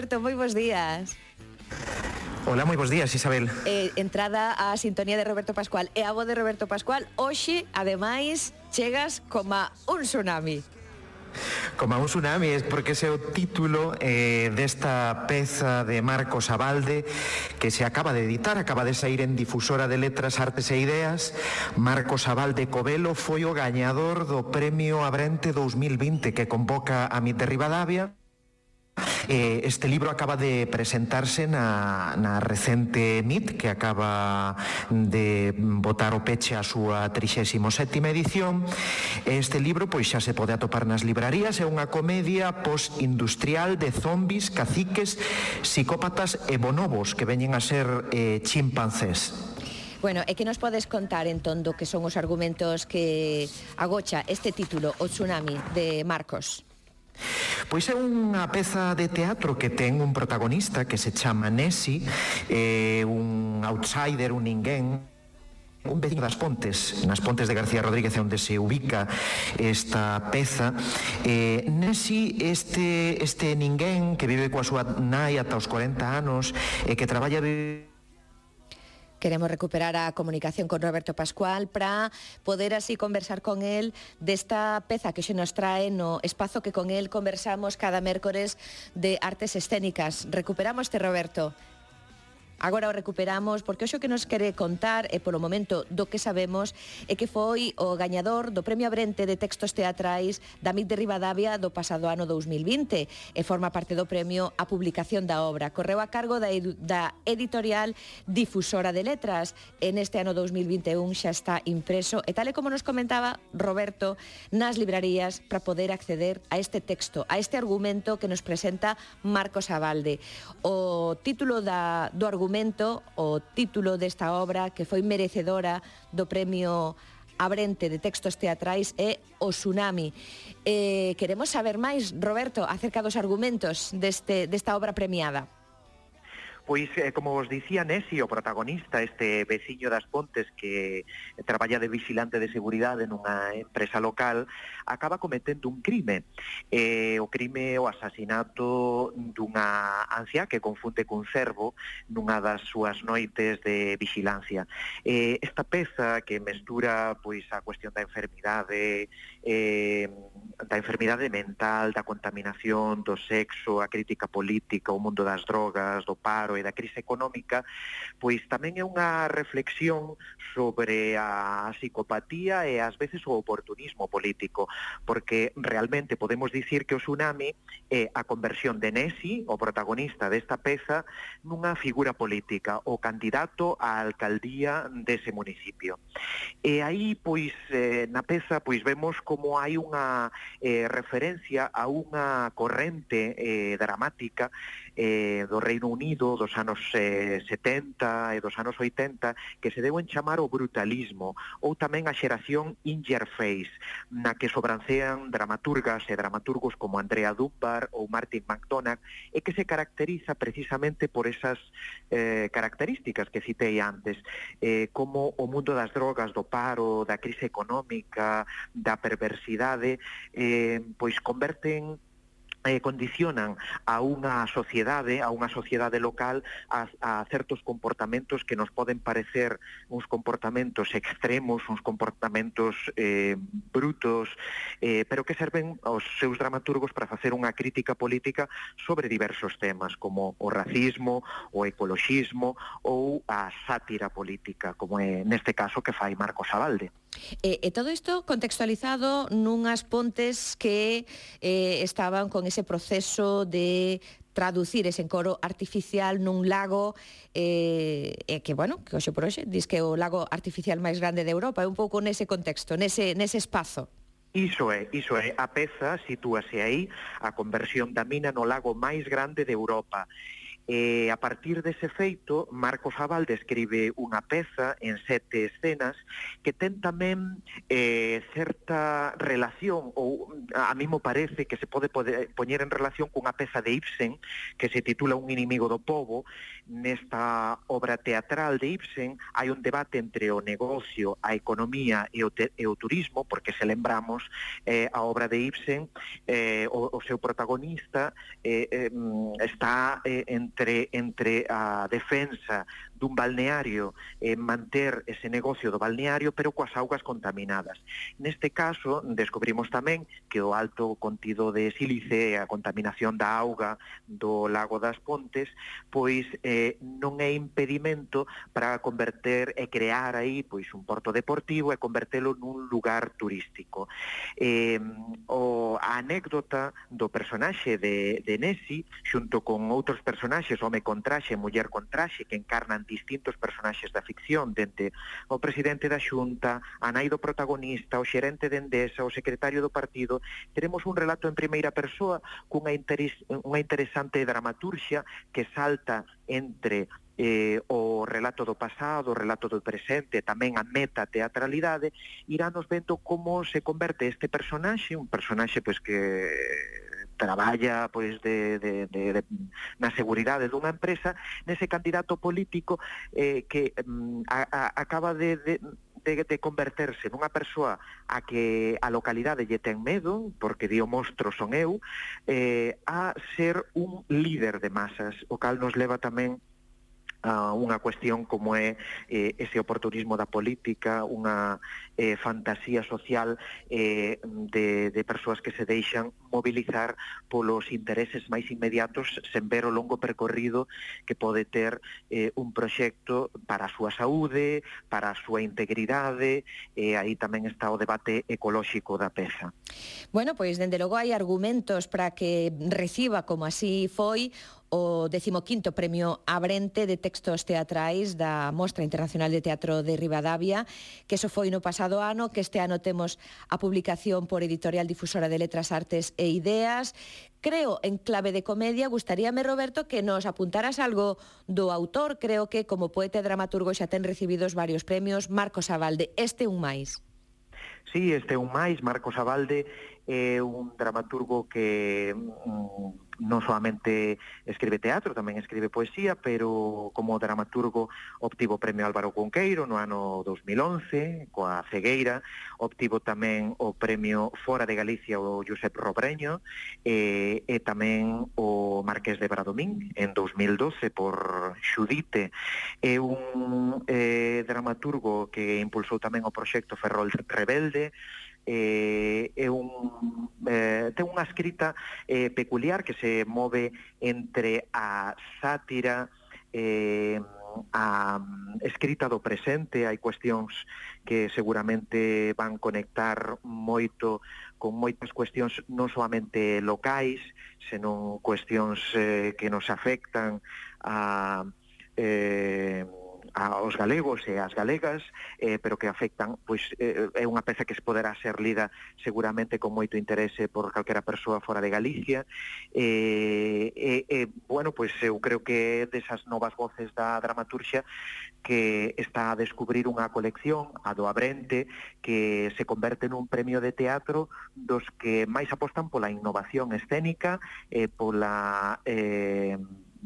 Alberto, moi bons días. Hola, moi bons días, Isabel. Eh, entrada á sintonía de Roberto Pascual e a voz de Roberto Pascual. Hoxe, ademais, chegas coma un tsunami. Como un tsunami, é porque ese é o título eh, desta peza de Marcos Abalde que se acaba de editar, acaba de sair en Difusora de Letras, Artes e Ideas. Marcos Abalde Covelo foi o gañador do Premio Abrente 2020 que convoca a Mit de Rivadavia Eh, este libro acaba de presentarse na, na recente MIT, que acaba de botar o peche a súa 37ª edición. Este libro pois xa se pode atopar nas librarías, é unha comedia postindustrial de zombis, caciques, psicópatas e bonobos que veñen a ser eh, chimpancés. Bueno, e que nos podes contar entón do que son os argumentos que agocha este título, O tsunami de Marcos? Pois é unha peza de teatro que ten un protagonista que se chama Nessie, eh, un outsider, un ninguén, un veciño das Pontes, nas Pontes de García Rodríguez onde se ubica esta peza. Eh, Nesi este, este ninguén que vive coa súa nai ata os 40 anos e eh, que traballa Queremos recuperar a comunicación con Roberto Pascual para poder así conversar con él desta peza que xe nos trae no espazo que con él conversamos cada mércores de artes escénicas. Recuperamos te, Roberto. Agora o recuperamos porque hoxe o que nos quere contar e polo momento do que sabemos é que foi o gañador do Premio Abrente de Textos Teatrais da MIT de Rivadavia do pasado ano 2020 e forma parte do premio a publicación da obra. Correu a cargo da, da editorial Difusora de Letras. En este ano 2021 xa está impreso e tal e como nos comentaba Roberto nas librarías para poder acceder a este texto, a este argumento que nos presenta Marcos Abalde. O título da, do argumento argumento, o título desta obra que foi merecedora do premio Abrente de Textos Teatrais é O Tsunami. Eh, queremos saber máis, Roberto, acerca dos argumentos deste, desta obra premiada. Pois, eh, como vos dicía Nesi, o protagonista, este veciño das Pontes que traballa de vigilante de seguridade nunha empresa local, acaba cometendo un crime. Eh, o crime o asasinato dunha ancia que confunde cun cervo nunha das súas noites de vigilancia. Eh, esta peza que mestura pois a cuestión da enfermidade, eh, da enfermidade mental, da contaminación, do sexo, a crítica política, o mundo das drogas, do paro, e da crise económica, pois tamén é unha reflexión sobre a psicopatía e ás veces o oportunismo político, porque realmente podemos dicir que o tsunami é a conversión de Nessi, o protagonista desta peza, nunha figura política, o candidato á alcaldía dese municipio. E aí, pois, eh, na peza, pois vemos como hai unha eh, referencia a unha corrente eh, dramática eh, do Reino Unido dos anos eh, 70 e dos anos 80 que se deben chamar o brutalismo ou tamén a xeración in your face na que sobrancean dramaturgas e dramaturgos como Andrea Dunbar ou Martin McDonagh e que se caracteriza precisamente por esas eh, características que citei antes eh, como o mundo das drogas, do paro, da crise económica, da perversidade eh, pois converten eh, condicionan a unha sociedade, a unha sociedade local a, a certos comportamentos que nos poden parecer uns comportamentos extremos, uns comportamentos eh, brutos, eh, pero que serven aos seus dramaturgos para facer unha crítica política sobre diversos temas, como o racismo, o ecoloxismo ou a sátira política, como é neste caso que fai Marcos Abalde. E, e todo isto contextualizado nunhas pontes que eh, estaban con ese proceso de traducir ese encoro artificial nun lago eh, eh, que, bueno, que hoxe por hoxe diz que é o lago artificial máis grande de Europa, é un pouco nese contexto, nese, nese espazo. Iso é, iso é, a peza sitúase aí a conversión da mina no lago máis grande de Europa. E a partir dese feito, Marcos Aval describe unha peza en sete escenas que ten tamén eh, certa relación, ou a mí me parece que se pode poder, poñer en relación cunha peza de Ibsen que se titula Un inimigo do povo. Nesta obra teatral de Ibsen hai un debate entre o negocio, a economía e o, te, e o turismo, porque se lembramos eh, a obra de Ibsen, eh, o, o seu protagonista eh, eh, está eh, en entre, entre a defensa dun balneario eh, manter ese negocio do balneario pero coas augas contaminadas. Neste caso, descubrimos tamén que o alto contido de sílice e a contaminación da auga do lago das Pontes pois eh, non é impedimento para converter e crear aí pois un porto deportivo e convertelo nun lugar turístico. Eh, o, a anécdota do personaxe de, de Nessi xunto con outros personaxes, home con traxe, muller con traxe, que encarnan distintos personaxes da ficción, dende o presidente da Xunta, a nai do protagonista, o xerente de Endesa, o secretario do partido, teremos un relato en primeira persoa cunha interes, unha interesante dramaturxia que salta entre eh, o relato do pasado, o relato do presente, tamén a meta teatralidade, irános vendo como se converte este personaxe, un personaxe pois que traballa pois de, de, de, de na seguridade dunha empresa, nese candidato político eh, que mm, a, a, acaba de, de de, de converterse nunha persoa a que a localidade lle ten medo, porque dio monstro son eu, eh, a ser un líder de masas, o cal nos leva tamén a unha cuestión como é eh, ese oportunismo da política, unha eh, fantasía social eh, de, de persoas que se deixan mobilizar polos intereses máis inmediatos sen ver o longo percorrido que pode ter eh, un proxecto para a súa saúde, para a súa integridade, e eh, aí tamén está o debate ecolóxico da peza. Bueno, pois dende logo hai argumentos para que reciba como así foi o 15º Premio Abrente de Textos Teatrais da Mostra Internacional de Teatro de Rivadavia, que eso foi no pasado ano, que este ano temos a publicación por Editorial Difusora de Letras, Artes e Ideas. Creo, en clave de comedia, gustaríame, Roberto, que nos apuntaras algo do autor. Creo que como poeta e dramaturgo xa ten recibidos varios premios. Marcos Abalde, este un máis. Sí, este un máis. Marcos Abalde é eh, un dramaturgo que mm, non solamente escribe teatro, tamén escribe poesía, pero como dramaturgo obtivo o premio Álvaro Conqueiro no ano 2011, coa Cegueira, obtivo tamén o premio Fora de Galicia o Josep Robreño, e, e tamén o Marqués de Bradomín en 2012 por Xudite. É un eh, dramaturgo que impulsou tamén o proxecto Ferrol Rebelde, eh, é un, eh, ten unha escrita eh, peculiar que se move entre a sátira eh, a mm, escrita do presente, hai cuestións que seguramente van conectar moito con moitas cuestións non solamente locais, senón cuestións eh, que nos afectan a eh, aos galegos e ás galegas, eh, pero que afectan, pois eh, é unha peza que se poderá ser lida seguramente con moito interese por calquera persoa fora de Galicia. Eh, e, eh, eh, eh, bueno, pois eu creo que desas novas voces da dramaturxia que está a descubrir unha colección, a do Abrente, que se converte nun premio de teatro dos que máis apostan pola innovación escénica, eh, pola... Eh,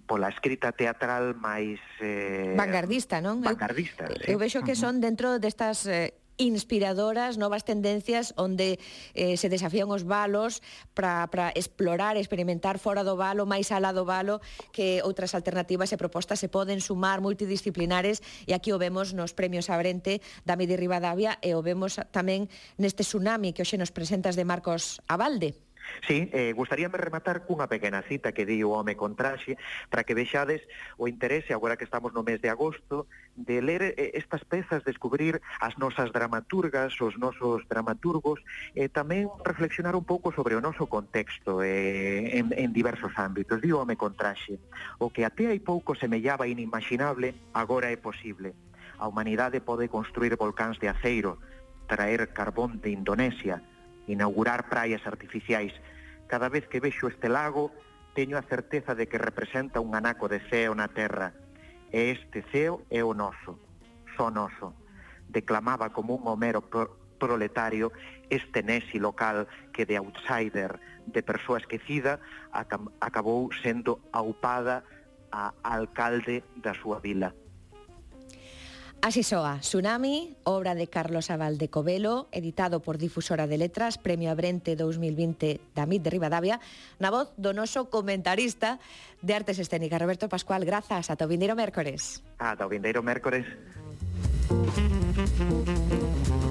pola escrita teatral máis... Eh, vanguardista, non? Vanguardista, eu, sí. eu vexo que son dentro destas eh, inspiradoras, novas tendencias onde eh, se desafían os valos para explorar, experimentar fora do valo, máis alá do valo, que outras alternativas e propostas se poden sumar multidisciplinares e aquí o vemos nos premios Abrente da Midi Rivadavia e o vemos tamén neste tsunami que hoxe nos presentas de Marcos Abalde. Sí, eh, gustaríame rematar cunha pequena cita que di o home con traxe para que vexades o interese agora que estamos no mes de agosto de ler eh, estas pezas, descubrir as nosas dramaturgas, os nosos dramaturgos e eh, tamén reflexionar un pouco sobre o noso contexto eh, en, en diversos ámbitos. Di o home con traxe, o que até hai pouco semellaba inimaginable, agora é posible. A humanidade pode construir volcáns de aceiro, traer carbón de Indonesia, inaugurar praias artificiais. Cada vez que vexo este lago, teño a certeza de que representa un anaco de ceo na terra. E este ceo é o noso, só noso. Declamaba como un homero pro proletario este nesi local que de outsider, de persoa esquecida, acabou sendo aupada a alcalde da súa vila. Así soa, Tsunami, obra de Carlos Aval de Covelo, editado por Difusora de Letras, Premio Abrente 2020 David de Rivadavia, na voz do noso comentarista de Artes Escénicas, Roberto Pascual. Grazas, ata o vindeiro mércores. Ata o vindeiro mércores.